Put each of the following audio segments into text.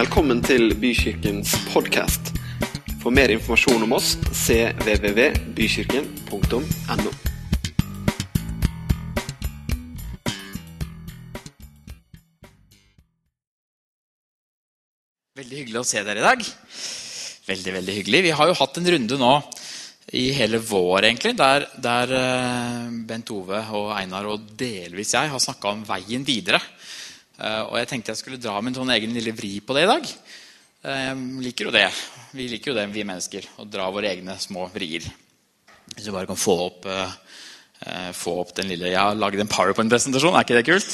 Velkommen til Bykirkens podkast. For mer informasjon om oss cvvvbykirken.no. Veldig hyggelig å se dere i dag. Veldig, veldig hyggelig. Vi har jo hatt en runde nå i hele vår, egentlig, der, der eh, Bent Ove og Einar og delvis jeg har snakka om veien videre. Eh, og jeg tenkte jeg skulle dra min sånn egen lille vri på det i dag. Eh, Jeg liker jo det. Vi liker jo det, vi mennesker. Å dra våre egne små vrier. Hvis vi bare kan få opp, eh, få opp den lille Jeg har laget en powerpoint-presentasjon. Er ikke det kult?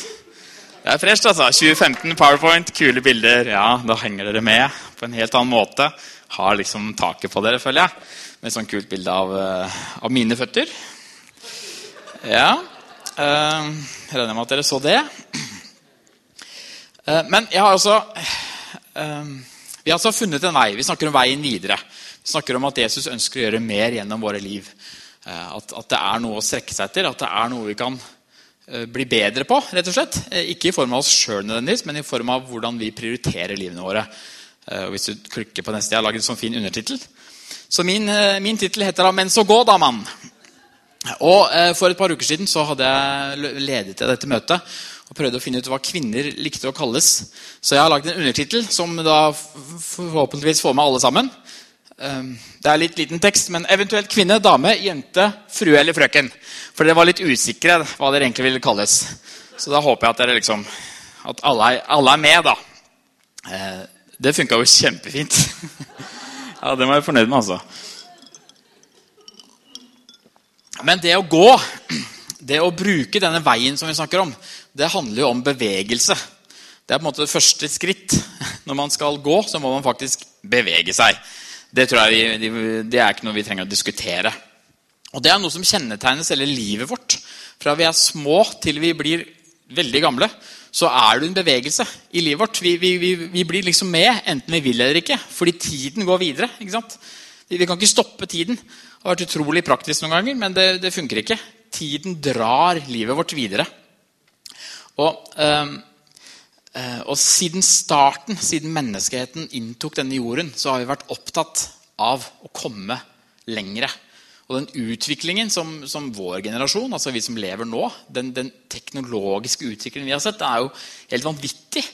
Det er fresht, altså. 2015 Powerpoint, kule bilder. Ja, Da henger dere med på en helt annen måte. Har liksom taket på dere, føler jeg. Med et sånt kult bilde av, av mine føtter. Ja. Jeg regner med at dere så det. Eh, Men jeg har altså eh, Vi har altså funnet en vei. Vi snakker om veien videre. Vi snakker om at Jesus ønsker å gjøre mer gjennom våre liv. Eh, At, at det er noe å strekke seg etter. At det er noe vi kan eh, bli bedre på. rett og slett. Ikke i form av oss sjøl, men i form av hvordan vi prioriterer livene våre. Og hvis du klikker på neste, Jeg har laget en sånn fin undertittel. Så min, min tittel heter da 'Men så gå, da, mann'. Og For et par uker siden så hadde jeg ledet jeg dette møtet og prøvde å finne ut hva kvinner likte å kalles. Så jeg har lagd en undertittel som da forhåpentligvis får med alle sammen. Um, Det er litt liten tekst, men eventuelt kvinne, dame, jente, frue eller frøken. For dere var litt usikre hva dere egentlig ville kalles. Så da håper jeg at dere liksom At alle er, alle er med, da. Eh, Det funka jo kjempefint. ja, det må jeg fornøyd med, altså. Men det å gå, det å bruke denne veien som vi snakker om, det handler jo om bevegelse. Det er på en måte det første skritt. Når man skal gå, så må man faktisk bevege seg. Det jeg det er ikke noe vi trenger å diskutere. Og Det er noe som kjennetegnes hele livet vårt. Fra vi er små til vi blir veldig gamle, så er det en bevegelse i livet vårt. Vi, vi, vi, vi blir liksom med, enten vi vil eller ikke, fordi tiden går videre. ikke sant? Vi kan ikke stoppe tiden. Det har vært utrolig praktisk noen ganger, men det, det funker ikke. Tiden drar livet vårt videre. Og, ehm, eh, og siden starten, siden menneskeheten inntok denne jorden, så har vi vært opptatt av å komme lengre. Og den utviklingen som, som vår generasjon, altså vi som lever nå, den, den teknologiske utviklingen vi har sett, er jo helt vanvittig.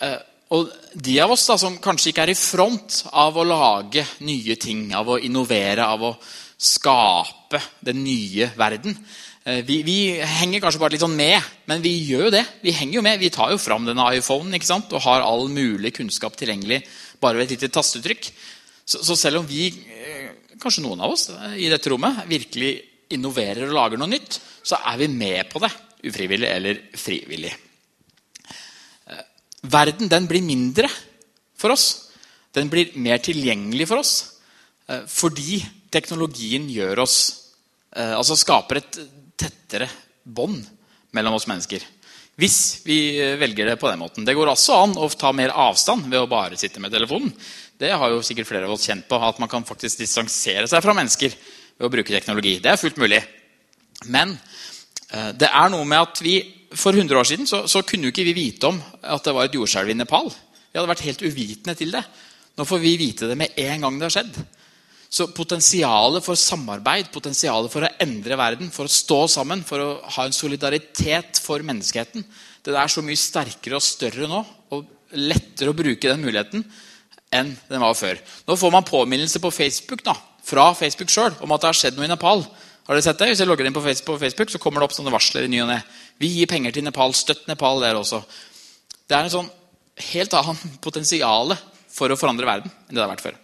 Eh, og de av oss da, som kanskje ikke er i front av å lage nye ting, av å innovere, av å skape den nye verden vi, vi henger kanskje bare litt sånn med, men vi gjør jo det. Vi henger jo med, vi tar jo fram denne iPhonen ikke sant? og har all mulig kunnskap tilgjengelig bare ved et lite tastetrykk. Så, så selv om vi, eh, kanskje noen av oss eh, i dette rommet, virkelig innoverer og lager noe nytt, så er vi med på det, ufrivillig eller frivillig. Eh, Verden den blir mindre for oss. Den blir mer tilgjengelig for oss eh, fordi teknologien gjør oss eh, Altså skaper et tettere bånd mellom oss mennesker. Hvis vi eh, velger det på den måten. Det går også an å ta mer avstand ved å bare sitte med telefonen. Det har jo sikkert flere av oss kjent på, at man kan faktisk distansere seg fra mennesker ved å bruke teknologi. Det er fullt mulig. Men eh, det er noe med at vi for 100 år siden så, så kunne ikke vi vite om at det var et jordskjelv i Nepal. Vi hadde vært helt uvitende til det. Nå får vi vite det med en gang det har skjedd. Så potensialet for samarbeid, potensialet for å endre verden, for å stå sammen, for å ha en solidaritet for menneskeheten, det er så mye sterkere og større nå, og lettere å bruke den muligheten enn den var før. Nå får man påminnelse på Facebook da, fra Facebook sjøl om at det har skjedd noe i Nepal. Har dere sett det? Hvis jeg logger inn på Facebook, så kommer det opp sånne varsler i ny og ne. Vi gir penger til Nepal. Støtt Nepal der også. Det er en sånn helt annen potensial for å forandre verden enn det det har vært før.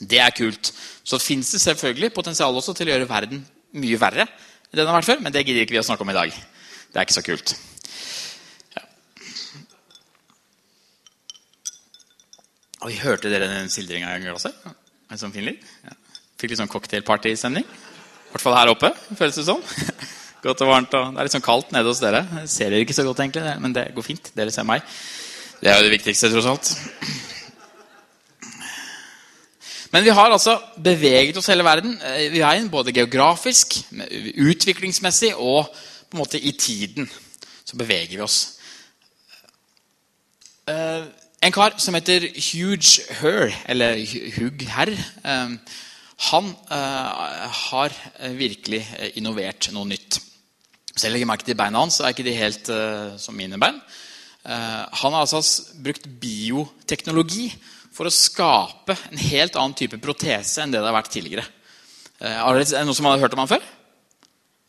Det er kult. Så fins det selvfølgelig potensial også til å gjøre verden mye verre enn den har vært før, men det gidder ikke vi å snakke om i dag. Det er ikke så kult. Ja. Og vi hørte dere den sildringa i glasset? En sånn fin lyd? Ja. Fikk litt sånn cocktailpartystemning. I hvert fall her oppe. føles det sånn. Godt og varmt. og Det er litt sånn kaldt nede hos dere. Jeg ser dere ikke så godt, egentlig, men det går fint. Dere ser meg. Det er jo det viktigste, tross alt. Men vi har altså beveget oss hele verden. i Vi er både geografisk, utviklingsmessig og på en måte i tiden. Så beveger vi oss. Eh, en kar som heter Huge Her, eller Hugg Herr, eh, han eh, har virkelig innovert noe nytt. Selv om jeg merke til beina hans, så er ikke de helt som mine bein. han har altså brukt bioteknologi for å skape en helt annen type protese enn det det har vært tidligere. Er det noen som har hørt om han før?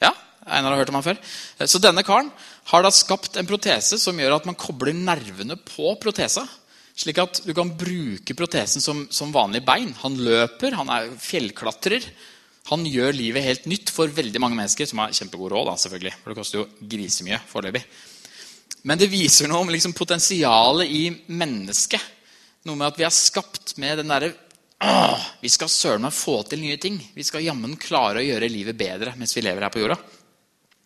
Ja? Einar har hørt om han før. Så denne karen har da skapt en protese som gjør at man kobler nervene på protesa. Slik at du kan bruke protesen som, som vanlig bein. Han løper, han er fjellklatrer. Han gjør livet helt nytt for veldig mange mennesker, som har kjempegod råd. Da, selvfølgelig, for Det koster jo grisemye foreløpig. Men det viser noe om liksom, potensialet i mennesket. Noe med at vi er skapt med den derre Vi skal søren meg få til nye ting. Vi skal jammen klare å gjøre livet bedre mens vi lever her på jorda.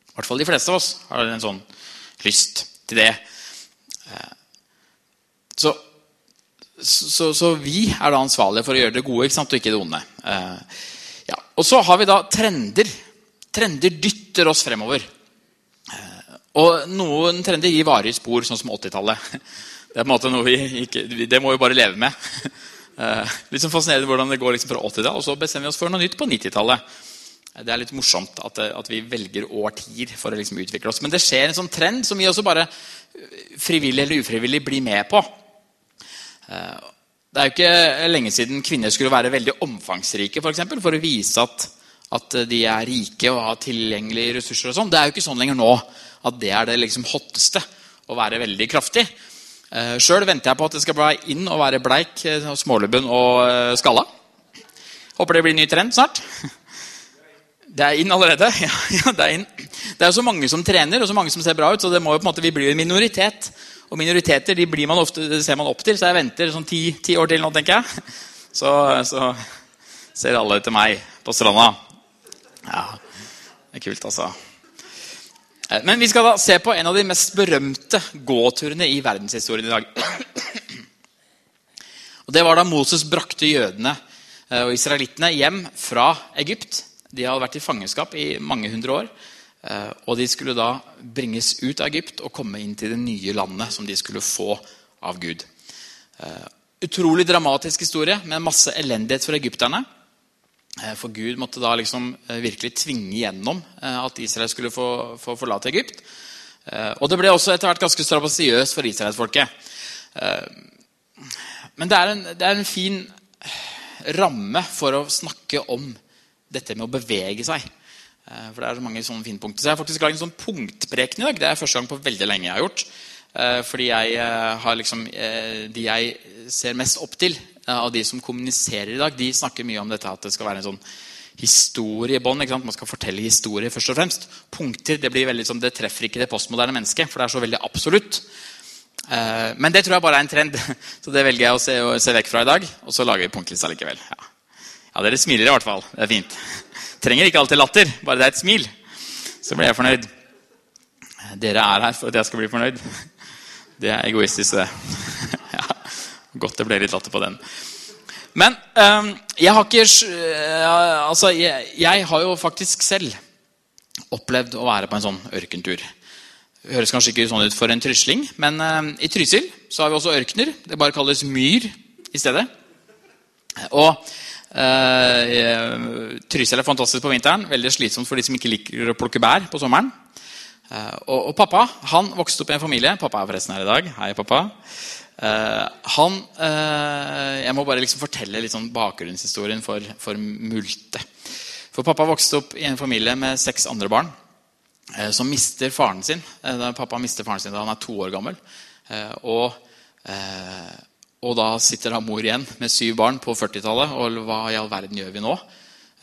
I hvert fall de fleste av oss har en sånn lyst til det. Eh, så, så, så vi er da ansvarlige for å gjøre det gode ikke sant? og ikke det onde. Eh, ja. Og så har vi da trender. Trender dytter oss fremover. Eh, og noen trender gir varige spor, sånn som 80-tallet. Det er på en måte noe vi ikke, det må vi bare leve med. Litt sånn fascinerende hvordan det går liksom fra 80-tallet, og så bestemmer vi oss for noe nytt på 90-tallet. Det er litt morsomt at, at vi velger årtier for å liksom utvikle oss. Men det skjer en sånn trend som vi også bare frivillig eller ufrivillig blir med på. Eh, det er jo ikke lenge siden kvinner skulle være veldig omfangsrike for, eksempel, for å vise at, at, de er rike og har tilgjengelige ressurser. og sånn. Det er jo ikke sånn lenger nå at det er det liksom hotteste å være veldig kraftig. Eh, Sjøl venter jeg på at det skal bli inn å være bleik, eh, smålubben og skalla. Håper det blir ny trend snart. Det er inn allerede? Ja, ja, det er inn. Det er så mange som trener, og så mange som ser bra ut, så det må jo på en måte, vi blir en minoritet. Og minoriteter de blir man ofte, ser man opp til, så jeg venter sånn ti, ti år til nå, tenker jeg. Så, så, ser alle etter meg på stranda. Ja, det er kult, altså. Eh, men vi skal da se på en av de mest berømte gåturene i verdenshistorien i dag. Og Det var da Moses brakte jødene eh, og israelittene hjem fra Egypt de hadde vært i fangenskap i mange hundre år. Eh, og de skulle da bringes ut av Egypt og komme inn til det nye landet som de skulle få av Gud. Utrolig dramatisk historie med masse elendighet for egypterne. Eh, for Gud måtte da liksom virkelig tvinge gjennom at Israel skulle få, få forlate Egypt. Og det ble også etter hvert ganske strabasiøst for israelsfolket. Men det er, en, det er en fin ramme for å snakke om dette med å bevege seg. Eh, for det er så mange sånne fine punkter. Så jeg har faktisk lagd en sånn punktpreken i dag. Det er første gang på veldig lenge jeg har gjort. Eh, fordi jeg eh, har liksom De jeg ser mest opp til av de som kommuniserer i dag, de snakker mye om dette at det skal være en sånn historie i bånd. Man skal fortelle historie først og fremst. Punkter det blir veldig sånn, det treffer ikke det postmoderne mennesket, for det er så veldig absolutt. Men det tror jeg bare er en trend, så det velger jeg å se, å se vekk fra i dag. Og så lager vi punktlista likevel. Ja. Ja, Dere smiler i hvert fall. Det er fint. Trenger ikke alltid latter, bare det er et smil. Så blir jeg fornøyd. Dere er her for at jeg skal bli fornøyd. Det er egoistisk, det. Godt det ble litt latter på den. Men um, jeg har ikke uh, Altså, jeg, jeg, har jo faktisk selv opplevd å være på en sånn ørkentur. Det høres kanskje ikke sånn ut for en trysling, men uh, i Trysil så har vi også ørkener. Det bare kalles myr i stedet. Og Uh, Trysil er fantastisk på vinteren. Veldig slitsomt for de som ikke liker å plukke bær på sommeren. Uh, og, og, pappa han vokste opp i en familie Pappa er forresten her i dag. Hei, pappa. Uh, han Jeg må bare liksom fortelle litt sånn bakgrunnshistorien for, for, Multe. For pappa vokste opp i en familie med seks andre barn som mister faren sin. pappa mister faren sin da han er to år gammel. og og da sitter da mor igjen med syv barn på 40-tallet. Og hva i all verden gjør vi nå?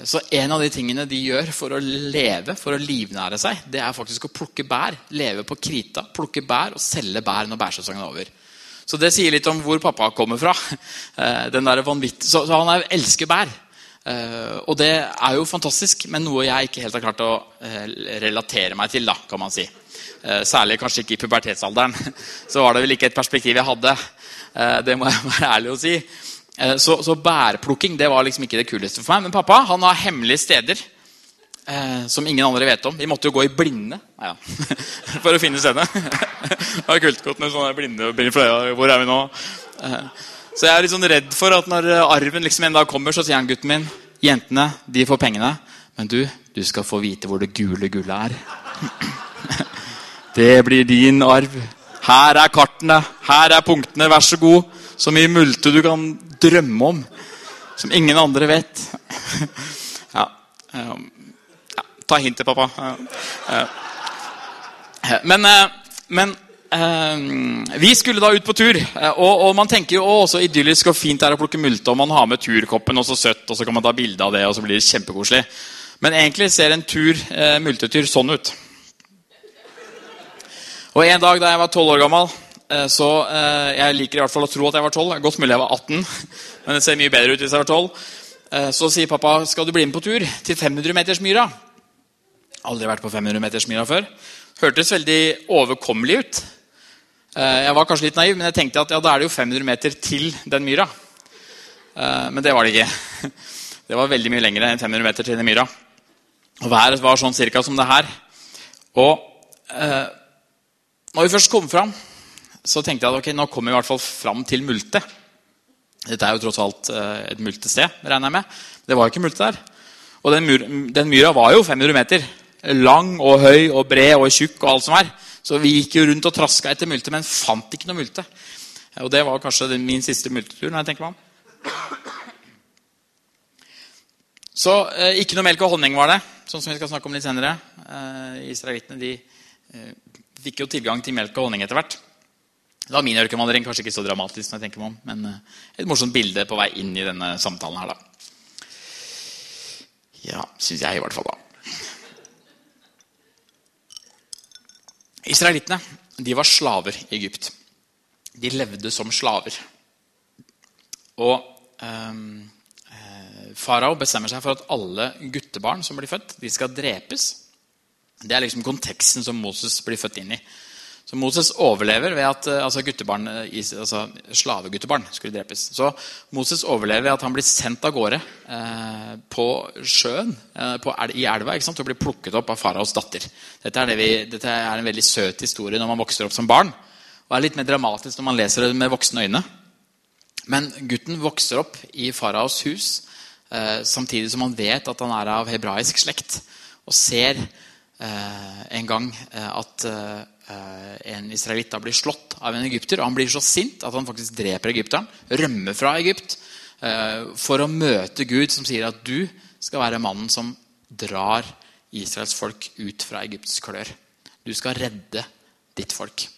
Så en av de tingene de gjør for å leve, for å livnære seg, det er faktisk å plukke bær. Leve på krita, plukke bær og selge bær når bærsesongen er over. Så det sier litt om hvor pappa kommer fra. Eh, så, så, han elsker bær. Eh, og det er jo fantastisk, men noe jeg ikke helt har klart å eh, relatere meg til. da, kan man si. Særlig kanskje ikke i pubertetsalderen. Så var det vel ikke et perspektiv jeg hadde. Det må jeg være ærlig å si. Så, så, bærplukking det var liksom ikke det kuleste for meg. Men pappa han har hemmelige steder eh, som ingen andre vet om. Vi måtte jo gå i blinde ja. for å finne stedet. det var kult med sånne blinde bilder. Hvor er vi nå? Eh, så jeg er litt sånn redd for at når arven liksom en dag kommer, så sier han gutten min jentene de får pengene, men du, du skal få vite hvor det gule gullet er. Det blir din arv. Her er kartene, her er punktene, vær så god. Så mye multe du kan drømme om, som ingen andre vet. Ja, um, ta hintet, pappa. Men, men vi skulle da ut på tur, og, og man tenker jo også idyllisk og fint det er å plukke multe. og Man har med turkoppen, og så søtt, og så kan man ta bilde av det, og så blir det kjempekoselig. Men egentlig ser en tur, multetur sånn ut. Og En dag da jeg var 12 år gammel eh, så eh, Jeg liker i hvert fall å tro at jeg var 12. Godt mulig jeg var 18, men det ser mye bedre ut hvis jeg var 12. Eh, så sier pappa skal du bli med på tur til 500-metersmyra. Aldri vært på 500-metersmila før. Hørtes veldig overkommelig ut. Jeg var kanskje litt naiv, men jeg tenkte at ja, da er det jo 500 meter til den myra. Men det var det ikke. Det var veldig mye lenger enn 500 meter til den myra. Og været var sånn cirka som det her. Og når vi først kom fram, så tenkte jeg at ok, nå kommer vi i hvert fall fram til multe. Dette er jo tross alt eh, et multested, regner jeg med. Det var jo ikke multe der. Og den myra var jo 500 meter. Lang og høy og bred og tjukk og alt som er. Så vi gikk jo rundt og traska etter multe, men fant ikke noe multe. Og det var kanskje min siste multetur. når jeg tenker meg om. Så eh, ikke noe melk og honning var det, sånn som vi skal snakke om litt senere. Eh, Israelittene de eh, fikk jo tilgang til melk og honning etter hvert. Da var min ørkenvandring kanskje ikke så dramatisk, når jeg tenker meg om, men eh, et morsomt bilde på vei inn i denne samtalen her, da. Ja, syns jeg i hvert fall, da. Israelittene de var slaver i Egypt. De levde som slaver. Og ehm, eh, farao bestemmer seg for at alle guttebarn som blir født, de skal drepes det er liksom konteksten som Moses blir født inn i. Så Moses overlever ved at eh, altså guttebarn, eh, altså slaveguttebarn skulle drepes. Så Moses overlever ved at han blir sendt av gårde eh, på sjøen eh, på, i elva ikke sant, og blir plukket opp av faraos datter. Dette er, det vi, dette er, en veldig søt historie når man vokser opp som barn. Og er litt mer dramatisk når man leser det med voksne øyne. Men gutten vokser opp i faraos hus eh, samtidig som han vet at han er av hebraisk slekt. Og ser Eh, en gang at en israelitt blir slått av en egypter. og Han blir så sint at han faktisk dreper egypteren, rømmer fra Egypt for å møte Gud, som sier at du skal være mannen som drar Israels folk ut fra Egypts klør. Du skal redde ditt folk.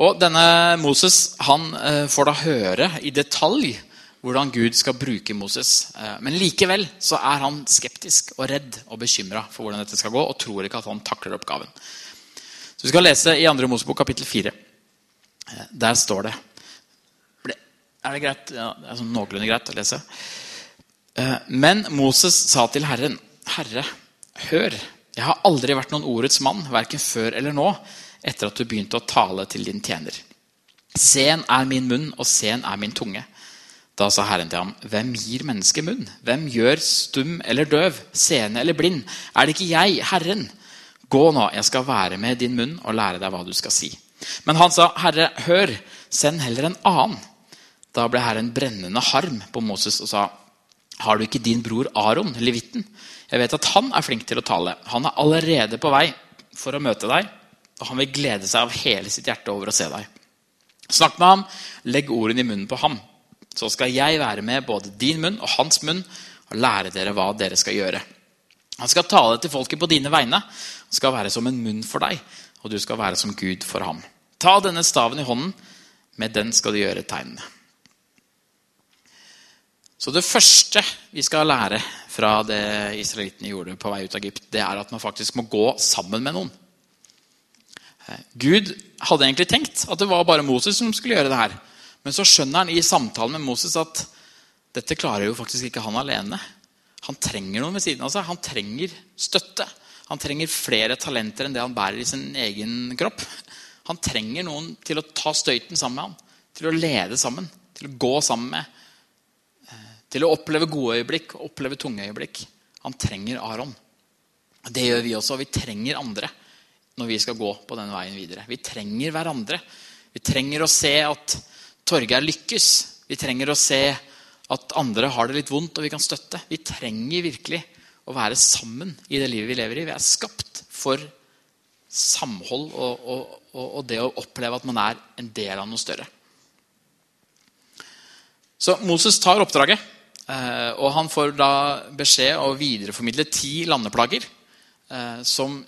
Og denne Moses han får da høre i detalj hvordan Gud skal bruke Moses. Eh, men likevel så er han skeptisk og redd og bekymra for hvordan dette skal gå, og tror ikke at han takler oppgaven. Så Vi skal lese i 2. Mosebok kapittel 4. Eh, der står det Er det greit? Ja, det er sånn noenlunde greit å lese. Eh, men Moses sa til Herren, Herre, hør, jeg har aldri vært noen ordets mann, verken før eller nå, etter at du begynte å tale til din tjener. Sen er min munn, og sen er min tunge. Da sa Herren til ham, 'Hvem gir mennesket munn? Hvem gjør stum eller døv, seende eller blind? Er det ikke jeg, Herren?' Gå nå, jeg skal være med din munn og lære deg hva du skal si. Men han sa, 'Herre, hør, send heller en annen.' Da ble Herren brennende harm på Moses og sa, 'Har du ikke din bror Aron, levitten? Jeg vet at han er flink til å tale. Han er allerede på vei for å møte deg, og han vil glede seg av hele sitt hjerte over å se deg.' Snakk med ham, legg ordene i munnen på ham så skal jeg være med både din munn og hans munn og lære dere hva dere skal gjøre. Han skal tale til folket på dine vegne. Han skal være som en munn for deg, og du skal være som Gud for ham. Ta denne staven i hånden. Med den skal du gjøre tegnene. Så det første vi skal lære fra det israelittene gjorde på vei ut av Egypt, det er at man faktisk må gå sammen med noen. Gud hadde egentlig tenkt at det var bare Moses som skulle gjøre det her. Men så skjønner han i samtalen med Moses at dette klarer jo faktisk ikke han alene. Han trenger noen ved siden av seg. Han trenger støtte. Han trenger flere talenter enn det han bærer i sin egen kropp. Han trenger noen til å ta støyten sammen med ham, til å lede sammen, til å gå sammen med. Eh, til å oppleve gode øyeblikk og oppleve tunge øyeblikk. Han trenger Aron. Det gjør vi også. Vi trenger andre når vi skal gå på denne veien videre. Vi trenger hverandre. Vi trenger å se at Torgeir lykkes. Vi trenger å se at andre har det litt vondt, og vi kan støtte. Vi trenger virkelig å være sammen i det livet vi lever i. Vi er skapt for samhold og, og, og, og det å oppleve at man er en del av noe større. Så Moses tar oppdraget, eh, og han får da beskjed å videreformidle ti landeplager. Eh, som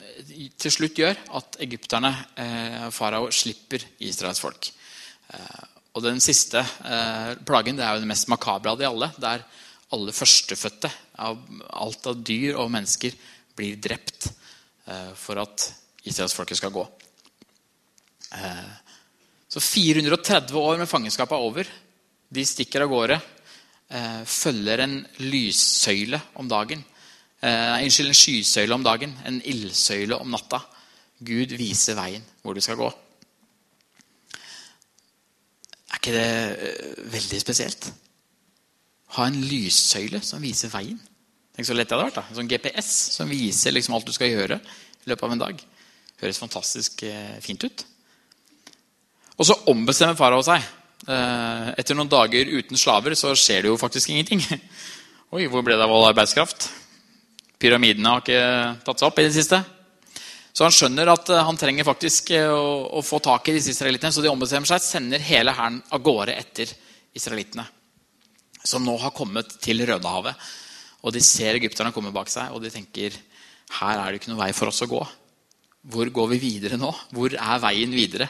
til slutt gjør at egypterne, eh, farao, slipper Israels folk. Og den siste plagen det er jo den mest makabre av de alle. Der alle førstefødte av alt av dyr og mennesker blir drept for at israelsfolket skal gå. Så 430 år med fangenskap er over. De stikker av gårde. Eh, følger en lyssøyle om dagen. Eh, unnskyld, en skysøyle om dagen. En ildsøyle om natta. Gud viser veien hvor du skal gå. Ikke det eh, veldig spesielt? Ha en lyssøyle som viser veien. Tenk så lett det hadde vært. da. En sånn GPS som viser liksom alt du skal gjøre i løpet av en dag. Høres fantastisk eh, fint ut. Og så ombestemmer farao seg. Eh, etter noen dager uten slaver så skjer det jo faktisk ingenting. Oi, hvor ble det av all arbeidskraft? Pyramidene har ikke tatt seg opp i det siste. Så han skjønner at eh, han trenger faktisk eh, å, å få tak i disse israelittene. Så de ombestemmer seg, sender hele hæren av gårde etter israelittene. Som nå har kommet til Rødehavet. Og de ser egypterne komme bak seg, og de tenker her er det ikke noen vei for oss å gå. Hvor går vi videre nå? Hvor er veien videre?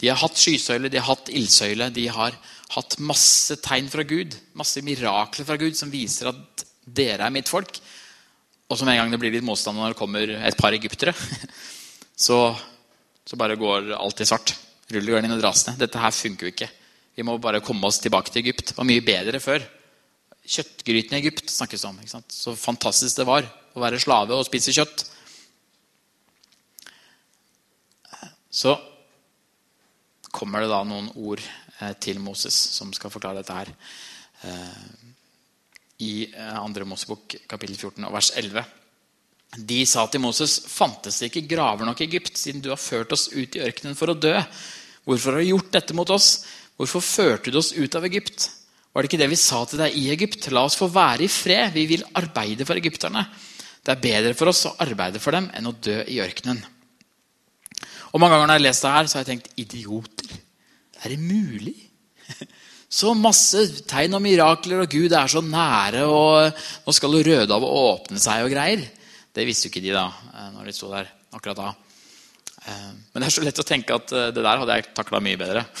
De har hatt skysøyle, de har hatt ildsøyle, de har hatt masse tegn fra Gud. Masse mirakler fra Gud som viser at dere er mitt folk. Og som en gang det blir litt motstand når det kommer et par egyptere, så, så bare går alt i svart. Rullegardinene dras ned. Dette her funker jo ikke. Vi må bare komme oss tilbake til Egypt. Det var mye bedre før. Kjøttgryten i Egypt snakkes om. Så fantastisk det var å være slave og spise kjøtt. Så kommer det da noen ord eh, til Moses som skal forklare dette her. Eh, I eh, 2. Mosebok kapittel 14 vers 11. De sa til Moses, fantes det ikke graver nok i Egypt, siden du har ført oss ut i ørkenen for å dø? Hvorfor har du gjort dette mot oss? Hvorfor førte du oss ut av Egypt? Var det ikke det vi sa til deg i Egypt? La oss få være i fred. Vi vil arbeide for egypterne. Det er bedre for oss å arbeide for dem enn å dø i ørkenen. Og Mange ganger når jeg har lest det her, så har jeg tenkt idioter. Er det mulig? Så masse tegn og mirakler, og Gud er så nære, og nå skal jo Rødehavet åpne seg og greier. Det visste jo ikke de da, eh, når de sto der akkurat da. Eh, men det er så lett å tenke at eh, det der hadde jeg takla mye bedre.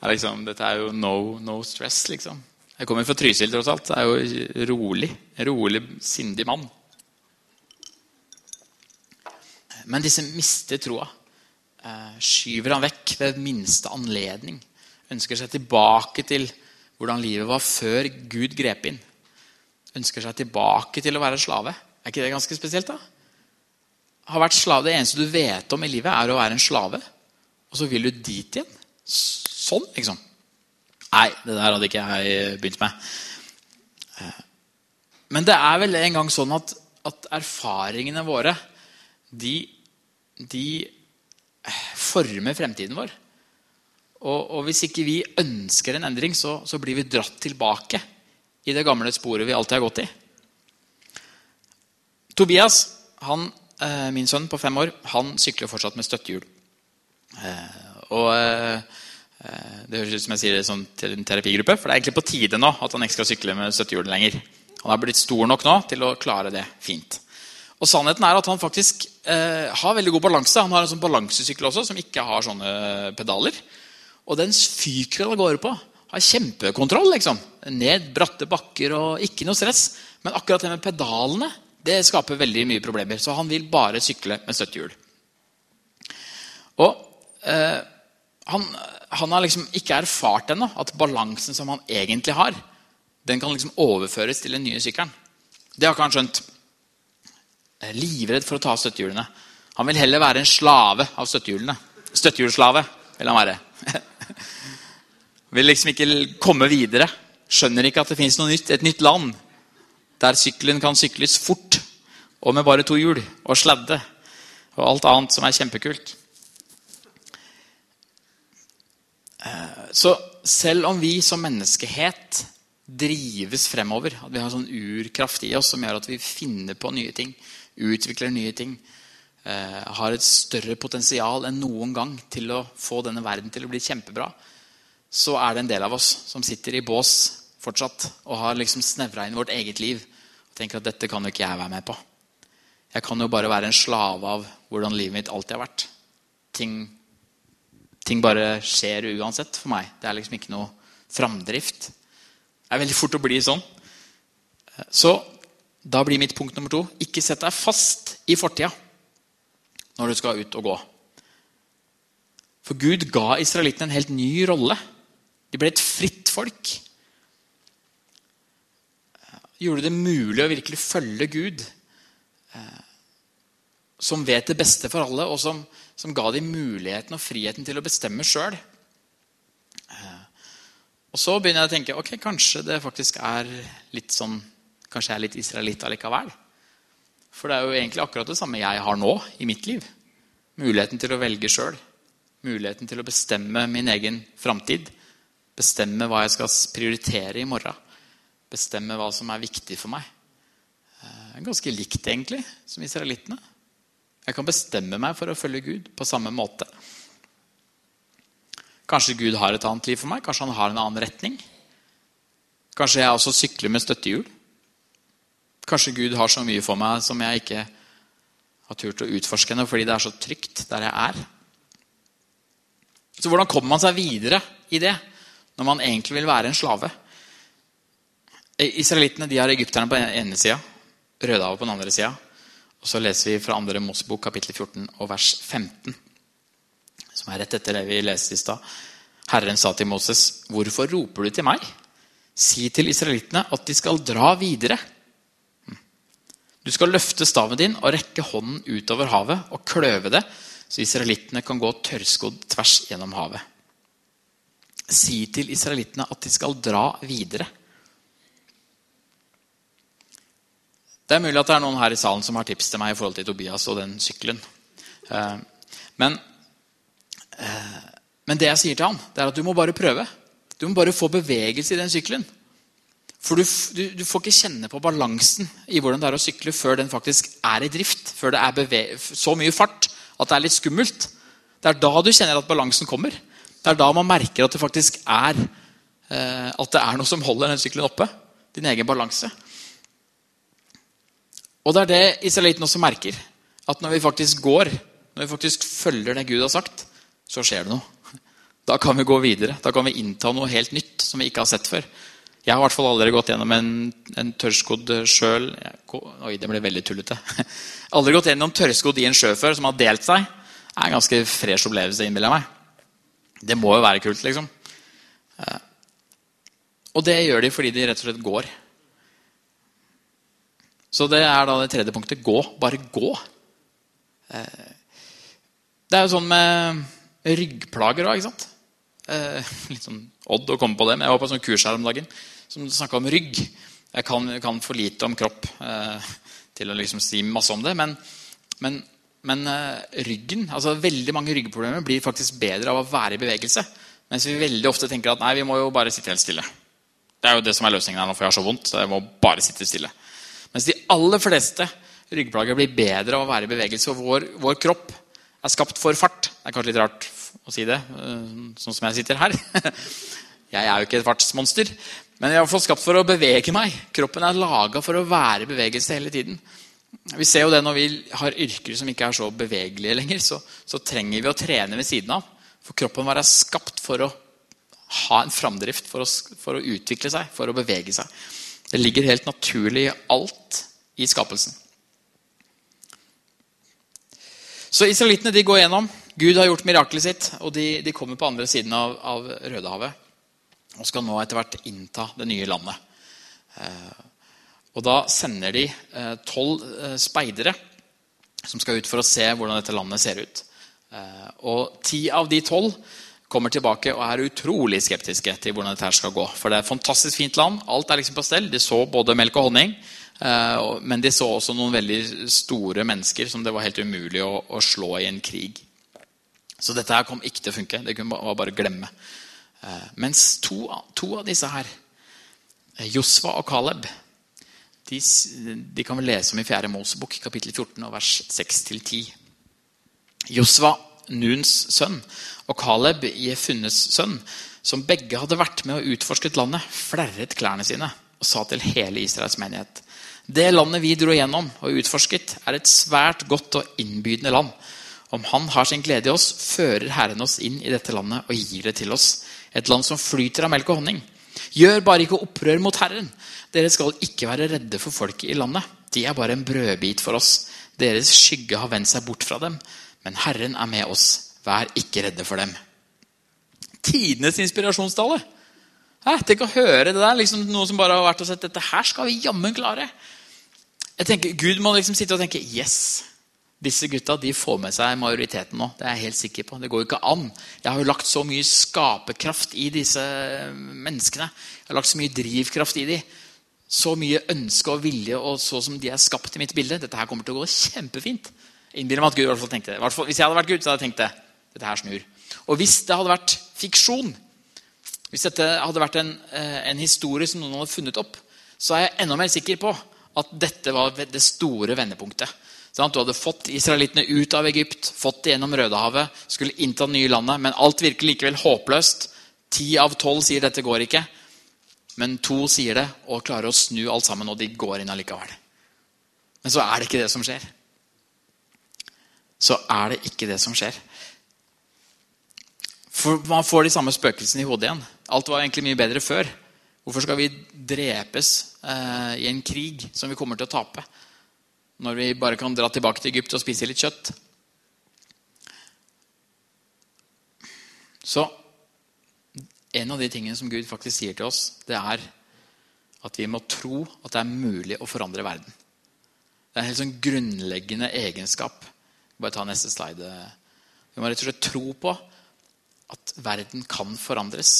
Liksom, dette er jo no, no, stress, liksom. Jeg kommer fra Trysil, tross alt. Det er jo rolig. Rolig, sindig mann. Men disse mister troa. Skyver han vekk ved minste anledning. Ønsker seg tilbake til hvordan livet var før Gud grep inn. Ønsker seg tilbake til å være slave. Er ikke det ganske spesielt? da? Har vært slave, Det eneste du vet om i livet, er å være en slave. Og så vil du dit igjen. Sånn, liksom. Nei, det der hadde ikke jeg begynt med. Eh, men det er vel en gang sånn at, at erfaringene våre de, de, former fremtiden vår. Og, og, hvis ikke vi ønsker en endring, så, så, blir vi dratt tilbake i det gamle sporet vi alltid har gått i. Tobias, han, eh, min sønn på fem år, han sykler fortsatt med støttehjul. Eh, og eh, Det høres ut som jeg sier det sånn til en terapigruppe, for det er egentlig på tide nå at han ikke skal sykle med støttehjul lenger. Han er blitt stor nok nå til å klare det fint. Og sannheten er at han faktisk har veldig god balanse. Han har en sånn balansesykkel også, som ikke har sånne pedaler. Og den fyker av gårde på. Har kjempekontroll. liksom. Ned bratte bakker og ikke noe stress. Men akkurat det med pedalene det skaper veldig mye problemer. Så han vil bare sykle med støttehjul. Og eh, han, han, har liksom ikke erfart ennå at balansen som han egentlig har, den kan liksom overføres til den nye sykkelen. Det har ikke han skjønt livredd for å ta støttehjulene. Han vil heller være en slave av støttehjulene. Støttehjulslave vil han være. vil liksom ikke komme videre. Skjønner ikke at det fins et nytt land der sykkelen kan sykles fort og med bare to hjul og sladde og alt annet som er kjempekult. Så selv om vi som menneskehet drives fremover, at vi har sånn urkraft i oss som gjør at vi finner på nye ting, utvikler nye ting, eh, har et større potensial enn noen gang til å få denne verden til å bli kjempebra, så er det en del av oss som sitter i bås fortsatt og har liksom snevra inn vårt eget liv og tenker at dette kan jo ikke jeg være med på. Jeg kan jo bare være en slave av hvordan livet mitt alltid har vært. Ting, ting bare skjer uansett for meg. Det er liksom ikke noe framdrift. Det er veldig fort å bli sånn. Så da blir mitt punkt nummer to ikke sett deg fast i fortida når du skal ut og gå. For Gud ga israelittene en helt ny rolle. De ble et fritt folk. Gjorde det mulig å virkelig følge Gud, eh, som vet det beste for alle, og som, som ga dem muligheten og friheten til å bestemme sjøl. Eh, og så begynner jeg å tenke ok, kanskje det faktisk er litt sånn Kanskje jeg er litt israelitt allikevel. For det er jo egentlig akkurat det samme jeg har nå i mitt liv. Muligheten til å velge sjøl. Muligheten til å bestemme min egen framtid. Bestemme hva jeg skal prioritere i morgen. Bestemme hva som er viktig for meg. Eh, ganske likt, egentlig, som israelittene. Jeg kan bestemme meg for å følge Gud på samme måte. Kanskje Gud har et annet liv for meg. Kanskje han har en annen retning. Kanskje jeg også sykler med støttehjul. Kanskje Gud har så mye for meg som jeg ikke har turt å utforske ennå fordi det er så trygt der jeg er. Så hvordan kommer man seg videre i det når man egentlig vil være en slave? Israelittene de har egypterne på den ene sida, Rødehavet på den andre sida. Og så leser vi fra andre Mosebok kapittel 14 og vers 15, som er rett etter det vi leste i stad. Herren sa til Moses, 'Hvorfor roper du til meg?' 'Si til israelittene at de skal dra videre.' Du skal løfte staven din og rekke hånden utover havet og kløve det, så israelittene kan gå tørrskodd tvers gjennom havet. Si til israelittene at de skal dra videre. Det er mulig at det er noen her i salen som har tips til meg i forhold til Tobias og den sykkelen. Eh, men, eh, men det jeg sier til han, det er at du må bare prøve. Du må bare få bevegelse i den sykkelen. For du, du, du, får ikke kjenne på balansen i hvordan det er å sykle før den faktisk er i drift. Før det er så mye fart at det er litt skummelt. Det er da du kjenner at balansen kommer. Det er da man merker at det faktisk er, eh, at det er noe som holder den sykkelen oppe. Din egen balanse. Og det er det israeliten også merker. At når vi faktisk går, når vi faktisk følger det Gud har sagt, så skjer det noe. Da kan vi gå videre. Da kan vi innta noe helt nytt som vi ikke har sett før. Jeg har i hvert fall aldri gått gjennom en, en tørrskodd sjøl Oi, det ble veldig tullete. Aldri gått gjennom tørrskodd i en sjø før som har delt seg. Det er en ganske fresh opplevelse, innbiller jeg meg. Det må jo være kult, liksom. Eh, og det gjør de fordi de rett og slett går. Så det er da det tredje punktet. Gå. Bare gå. Eh, det er jo sånn med ryggplager òg, ikke sant? Eh, litt sånn odd å komme på det, men jeg var på sånn kurs her om dagen som snakka om rygg. Jeg kan, kan, for lite om kropp eh, til å liksom si masse om det. Men, men, men ryggen, altså veldig mange ryggproblemer blir faktisk bedre av å være i bevegelse. Mens vi veldig ofte tenker at nei, vi må jo bare sitte helt stille. Det er jo det som er løsningen her nå, for jeg har så vondt. så jeg må bare sitte stille. Mens de aller fleste ryggplager blir bedre av å være i bevegelse. Og vår, vår, kropp er skapt for fart. Det er kanskje litt rart å si det, eh, sånn som jeg sitter her. Jeg er jo ikke et fartsmonster, men jeg er fått skapt for å bevege meg. Kroppen er laga for å være bevegelse hele tiden. Vi ser jo det Når vi har yrker som ikke er så bevegelige lenger, så, så trenger vi å trene ved siden av. For kroppen vår er skapt for å ha en framdrift, for å, for å utvikle seg, for å bevege seg. Det ligger helt naturlig i alt i skapelsen. Så israelittene de går gjennom. Gud har gjort miraklet sitt, og de, de kommer på andre siden av, av, Rødehavet. Og skal nå etter hvert innta det nye landet. Eh, og Da sender de eh, tolv eh, speidere som skal ut for å se hvordan dette landet ser ut. Og Ti av de tolv kommer tilbake og er utrolig skeptiske til hvordan dette skal gå. For det er et fantastisk fint land. Alt er liksom på stell. De så både melk og honning. Men de så også noen veldig store mennesker som det var helt umulig å, slå i en krig. Så dette her kom ikke til å funke. Det kunne man bare glemme. Eh, mens to, to av disse her, eh, Josva og Caleb, de, de kan vi lese om i 4. Mosebok, kapittel 14, og vers 6-10. Josva, Nuns sønn, og Caleb, Jefunnes sønn, som begge hadde vært med og utforsket landet, flerret klærne sine og sa til hele Israels menighet.: Det landet vi dro gjennom og utforsket, er et svært godt og innbydende land. Om Han har sin glede i oss, fører Herren oss inn i dette landet og gir det til oss. Et land som flyter av melk og honning. Gjør bare ikke opprør mot Herren. Dere skal ikke være redde for folket i landet. De er bare en brødbit for oss. Deres skygge har vendt seg bort fra dem. Men Herren er med oss. Vær ikke redde for dem. Tidenes inspirasjonstale. Hæ? Tenk å høre det der. liksom Noe som bare har vært og sett dette her skal vi jammen klare. Jeg tenker, Gud må liksom sitte og tenke yes. Disse gutta de får med seg majoriteten nå. Det er jeg helt sikker på. Det går jo ikke an. Jeg har jo lagt så mye skaperkraft i disse menneskene. Jeg har lagt så mye drivkraft i dem. Så mye ønske og vilje og så som de er skapt i mitt bilde. Dette her kommer til å gå kjempefint. Innbiller meg at Gud i hvert fall tenkte det. Hvis jeg hadde vært Gud, så hadde jeg tenkt det. Dette her snur. Og hvis det hadde vært fiksjon, hvis dette hadde vært en, eh, en, historie som noen hadde funnet opp, så er jeg enda mer sikker på at dette var det store vendepunktet. Du hadde fått israelittene ut av Egypt, fått det gjennom Rødehavet, skulle innta det nye landet, men alt virker likevel håpløst. Ti av tolv sier dette går ikke, men to sier det og klarer å snu alt sammen, og de går inn allikevel. Men så er det ikke det som skjer. Så er det ikke det som skjer. For Man får de samme spøkelsene i hodet igjen. Alt var egentlig mye bedre før. Hvorfor skal vi drepes eh, i en krig som vi kommer til å tape? Når vi bare kan dra tilbake til Egypt og spise litt kjøtt? Så en av de tingene som Gud faktisk sier til oss, det er at vi må tro at det er mulig å forandre verden. Det er en helt sånn grunnleggende egenskap. Bare ta neste slide. Vi må rett og slett tro på at verden kan forandres.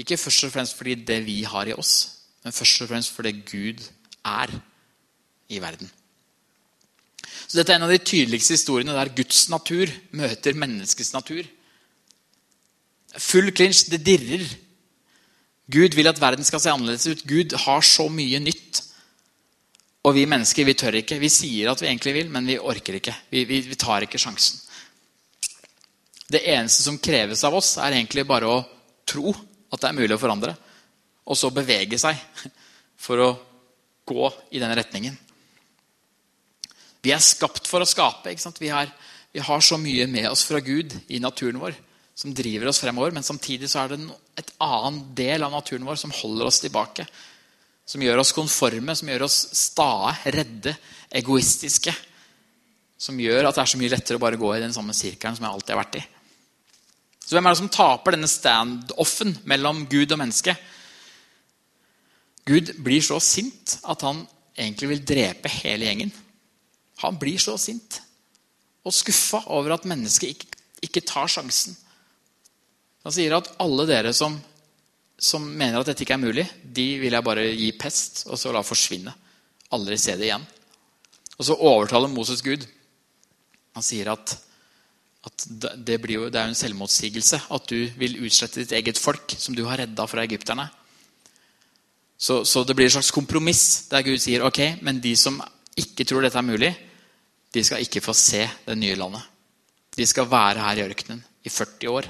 Ikke først og fremst fordi det vi har i oss, men først og fremst fordi Gud er i verden. Så Dette er en av de tydeligste historiene der Guds natur møter menneskets natur. Full klinsj, det dirrer. Gud vil at verden skal se annerledes ut. Gud har så mye nytt. Og vi mennesker vi tør ikke. Vi sier at vi egentlig vil, men vi orker ikke. Vi, vi, vi tar ikke sjansen. Det eneste som kreves av oss, er egentlig bare å tro at det er mulig å forandre. Og så bevege seg for å gå i den retningen. Vi er skapt for å skape. Vi har, vi, har, så mye med oss fra Gud i naturen vår som driver oss fremover. Men samtidig så er det et annen del av naturen vår som holder oss tilbake. Som gjør oss konforme, som gjør oss stae, redde, egoistiske. Som gjør at det er så mye lettere å bare gå i den samme sirkelen som jeg alltid har vært i. Så hvem er det som taper denne standoffen mellom Gud og menneske? Gud blir så sint at han egentlig vil drepe hele gjengen. Han blir så sint og skuffa over at mennesket ikke, ikke, tar sjansen. Han sier at alle dere som, som, mener at dette ikke er mulig, de vil jeg bare gi pest og så la forsvinne. Aldri se det igjen. Og så overtaler Moses Gud. Han sier at at det, jo, det er jo en selvmotsigelse at du vil utslette ditt eget folk, som du har redda fra egypterne. Så, så, det blir et slags kompromiss der Gud sier ok, men de som ikke tror dette er mulig, de skal ikke få se det nye landet. De skal være her i ørkenen i 40 år.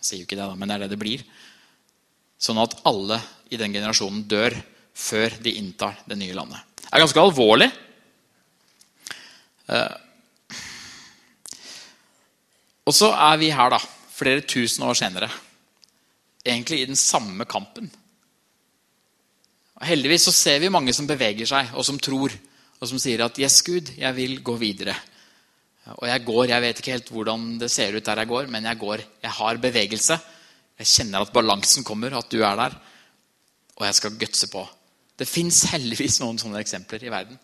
Jeg sier jo ikke det, da, men det er det det blir. Sånn at alle i den generasjonen dør før de inntar det nye landet. Det er ganske alvorlig. Uh, og så er vi her, da, flere tusen år senere. Egentlig i den samme kampen. Heldigvis så ser vi mange som beveger seg, og som tror. Og som sier at 'Yes, Gud, jeg vil gå videre'. Og jeg går, jeg vet ikke helt hvordan det ser ut der jeg går, men jeg går. Jeg har bevegelse. Jeg kjenner at balansen kommer, at du er der. Og jeg skal gutse på. Det fins heldigvis noen sånne eksempler i verden.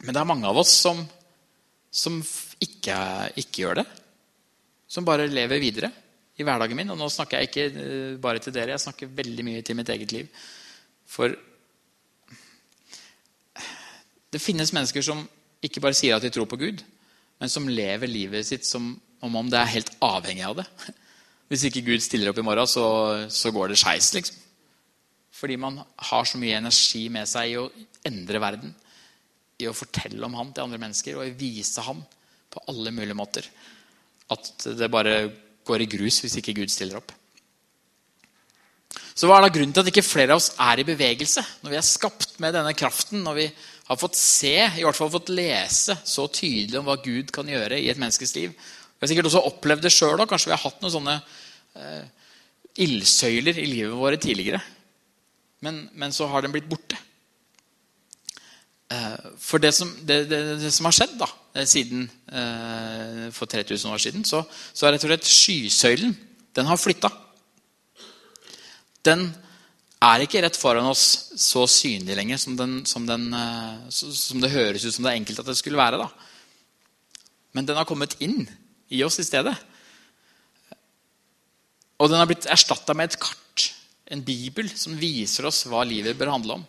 Men det er mange av oss som, som ikke, ikke, gjør det. Som bare lever videre i hverdagen min. Og nå snakker jeg ikke eh, bare til dere, jeg snakker veldig mye til mitt eget liv. For det finnes mennesker som ikke bare sier at de tror på Gud, men som lever livet sitt som om det er helt avhengig av det. Hvis ikke Gud stiller opp i morgen, så, så går det skeis. Liksom. Fordi man har så mye energi med seg i å endre verden. I å fortelle om han til andre mennesker og vise han på alle mulige måter. At det bare går i grus hvis ikke Gud stiller opp. Så hva er da grunnen til at ikke flere av oss er i bevegelse? Når vi er skapt med denne kraften, når vi har fått se, i hvert fall fått lese så tydelig om hva Gud kan gjøre i et menneskes liv. Vi har sikkert også opplevd det sjøl. Kanskje vi har hatt noen sånne eh, ildsøyler i livet våre tidligere. Men, men, så har den blitt borte. Eh, for det som, det, det, det som, har skjedd da, eh, siden, eh, for 3000 år siden, så, så er rett og slett skysøylen den har flytta den er ikke rett foran oss så synlig lenger som, den, som, den, eh, som, det høres ut som det er enkelt at det skulle være. Da. Men den har kommet inn i oss i stedet. Og den har blitt erstatta med et kart, en bibel, som viser oss hva livet bør handle om.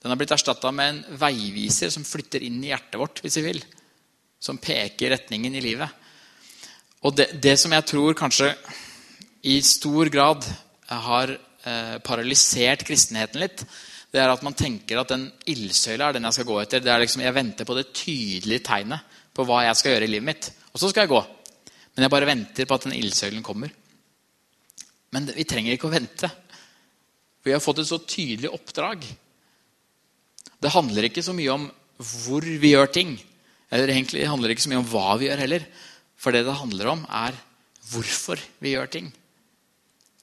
Den har blitt erstatta med en veiviser som flytter inn i hjertet vårt, hvis vi vil. Som peker retningen i livet. Og det, det som jeg tror kanskje i stor grad har eh, paralysert kristenheten litt, det er at man tenker at den ildsøyla er den jeg skal gå etter. Det er liksom, Jeg venter på det tydelige tegnet på hva jeg skal gjøre i livet mitt. Og så skal jeg gå. Men jeg bare venter på at den ildsøylen kommer. Men vi trenger ikke å vente. Vi har fått et så tydelig oppdrag. Det handler ikke så mye om hvor vi gjør ting. Eller egentlig handler det ikke så mye om hva vi gjør heller. For det det handler om, er hvorfor vi gjør ting.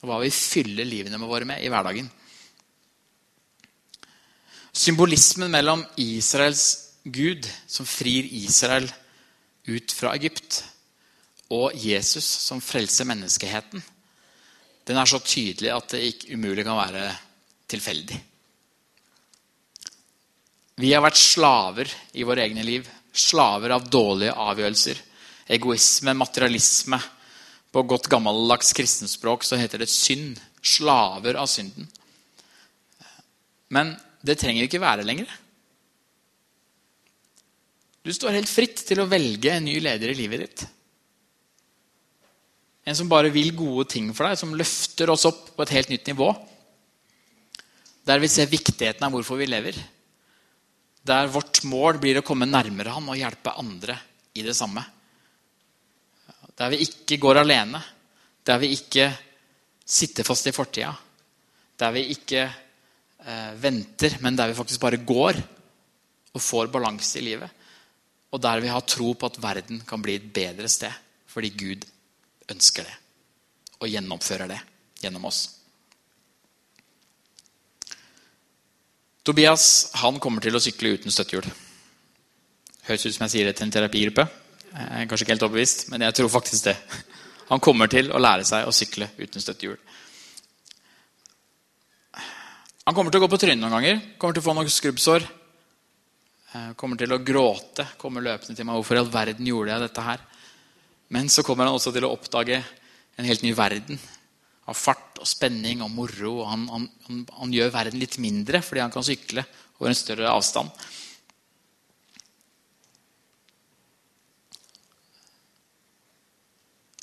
Og hva vi fyller livene våre med i hverdagen. Symbolismen mellom Israels Gud, som frir Israel ut fra Egypt, og Jesus, som frelser menneskeheten, den er så tydelig at det ikke umulig kan være tilfeldig. Vi har vært slaver i våre egne liv. Slaver av dårlige avgjørelser. Egoisme, materialisme, på godt gammeldags kristenspråk så heter det synd. Slaver av synden. Men det trenger ikke være lenger. Du står helt fritt til å velge en ny leder i livet ditt. En som bare vil gode ting for deg, som løfter oss opp på et helt nytt nivå. Der vi ser viktigheten av hvorfor vi lever. Der vårt mål blir å komme nærmere han og hjelpe andre i det samme. Der vi ikke går alene. Der vi ikke sitter fast i fortida. Der vi ikke eh, venter, men der vi faktisk bare går og får balanse i livet. Og der vi har tro på at verden kan bli et bedre sted fordi Gud ønsker det og gjennomfører det gjennom oss. Tobias han kommer til å sykle uten støttehjul. Høres ut som jeg sier det til en terapigruppe. Jeg er kanskje ikke helt overbevist, men jeg tror faktisk det. Han kommer til å lære seg å sykle uten støttehjul. Han kommer til å gå på trynet noen ganger, kommer til å få noen skrubbsår. Eh, kommer til å gråte, kommer løpende til meg. 'Hvorfor i all verden gjorde jeg dette her?' Men så kommer han også til å oppdage en helt ny verden. Av fart og spenning og moro. Han, han, han gjør verden litt mindre fordi han kan sykle over en større avstand.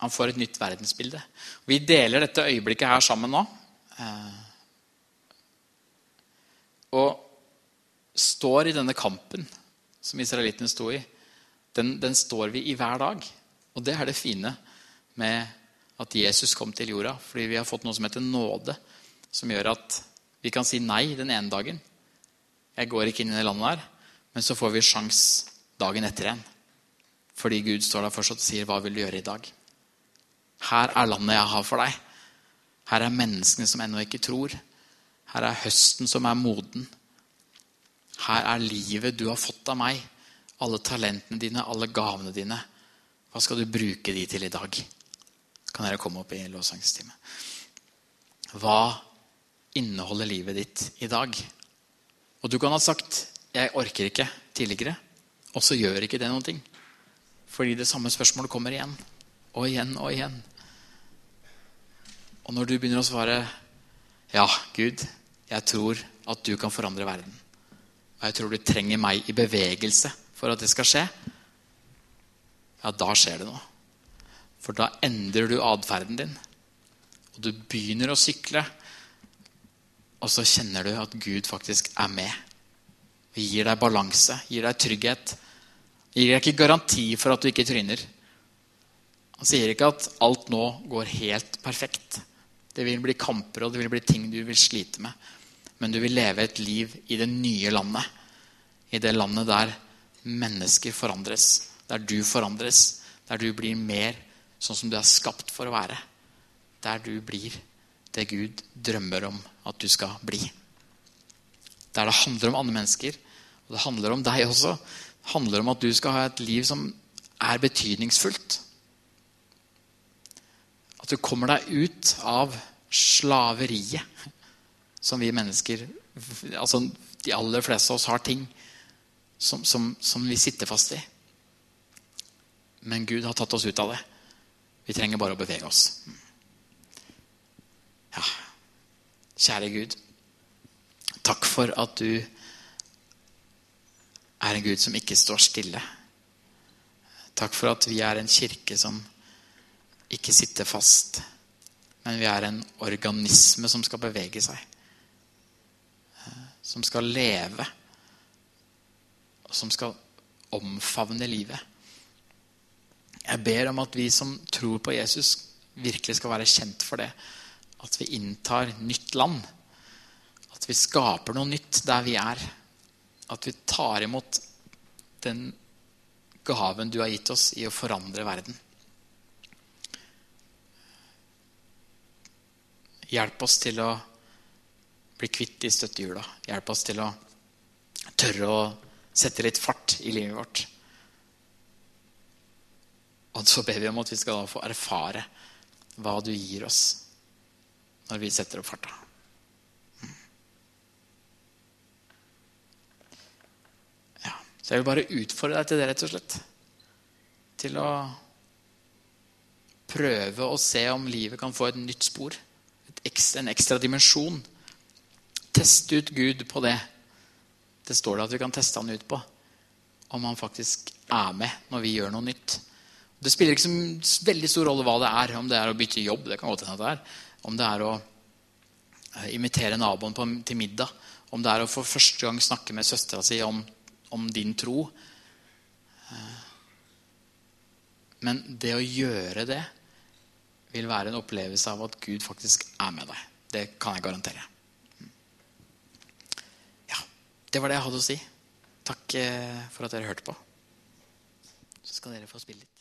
Han får et nytt verdensbilde. Vi deler dette øyeblikket her sammen nå. Eh, og står i denne kampen som israelittene sto i. Den, den, står vi i hver dag. Og det er det fine med at Jesus kom til jorda. Fordi vi har fått noe som heter nåde, som gjør at vi kan si nei den ene dagen. Jeg går ikke inn i det landet der. Men så får vi sjans dagen etter igjen. Fordi Gud står der fortsatt og sier 'Hva vil du gjøre i dag?' Her er landet jeg har for deg. Her er menneskene som ennå ikke tror. Her er høsten som er moden. Her er livet du har fått av meg. Alle talentene dine, alle gavene dine. Hva skal du bruke de til i dag? Kan dere komme opp i lovsangstime? Hva inneholder livet ditt i dag? Og du kan ha sagt 'jeg orker ikke' tidligere, og så gjør ikke det noen ting. Fordi det samme spørsmålet kommer igjen og igjen og igjen. Og når du begynner å svare ja, Gud, jeg tror at du kan forandre verden. Og jeg tror du trenger meg i bevegelse for at det skal skje. Ja, da skjer det noe. For da endrer du atferden din. og du begynner å sykle, og så kjenner du at Gud faktisk er med. Og gir deg balanse, gir deg trygghet. Gir deg ikke garanti for at du ikke tryner. Han sier ikke at alt nå går helt perfekt. Det vil bli kamper og det vil bli ting du vil slite med. Men du vil leve et liv i det nye landet. I det landet der mennesker forandres. Der du forandres. Der du blir mer sånn som du er skapt for å være. Der du blir det Gud drømmer om at du skal bli. Der det handler om andre mennesker, og det handler om deg også. Det handler om at du skal ha et liv som er betydningsfullt. At du kommer deg ut av slaveriet som vi mennesker altså De aller fleste av oss har ting som, som, som vi sitter fast i. Men Gud har tatt oss ut av det. Vi trenger bare å bevege oss. Ja, kjære Gud. Takk for at du er en Gud som ikke står stille. Takk for at vi er en kirke som ikke sitter fast, men vi er en organisme som skal bevege seg. Som skal leve, og som skal omfavne livet. Jeg ber om at vi som tror på Jesus, virkelig skal være kjent for det. At vi inntar nytt land. At vi skaper noe nytt der vi er. At vi tar imot den gaven du har gitt oss i å forandre verden. Hjelp oss til å bli kvitt de støttehjula. Hjelp oss til å tørre å sette litt fart i livet vårt. Og så ber vi om at vi skal få erfare hva du gir oss når vi setter opp farta. Ja, så jeg vil bare utfordre deg til det, rett og slett. Til å prøve å se om livet kan få et nytt spor. Ekstra, en ekstra dimensjon. Teste ut Gud på det. Det står det at vi kan teste han ut på. Om han faktisk er med når vi gjør noe nytt. Det spiller ikke så veldig stor rolle hva det er. Om det er å bytte jobb, det kan godt hende det er. Om det er å invitere imitere naboen på, til middag. Om det er å for første gang snakke med søstera si om, om, din tro. Eh, men det å gjøre det vil være en opplevelse av at Gud faktisk er med deg. Det kan jeg garantere. Ja, det var det jeg hadde å si. Takk eh, for at dere hørte på. Så skal dere få spille litt.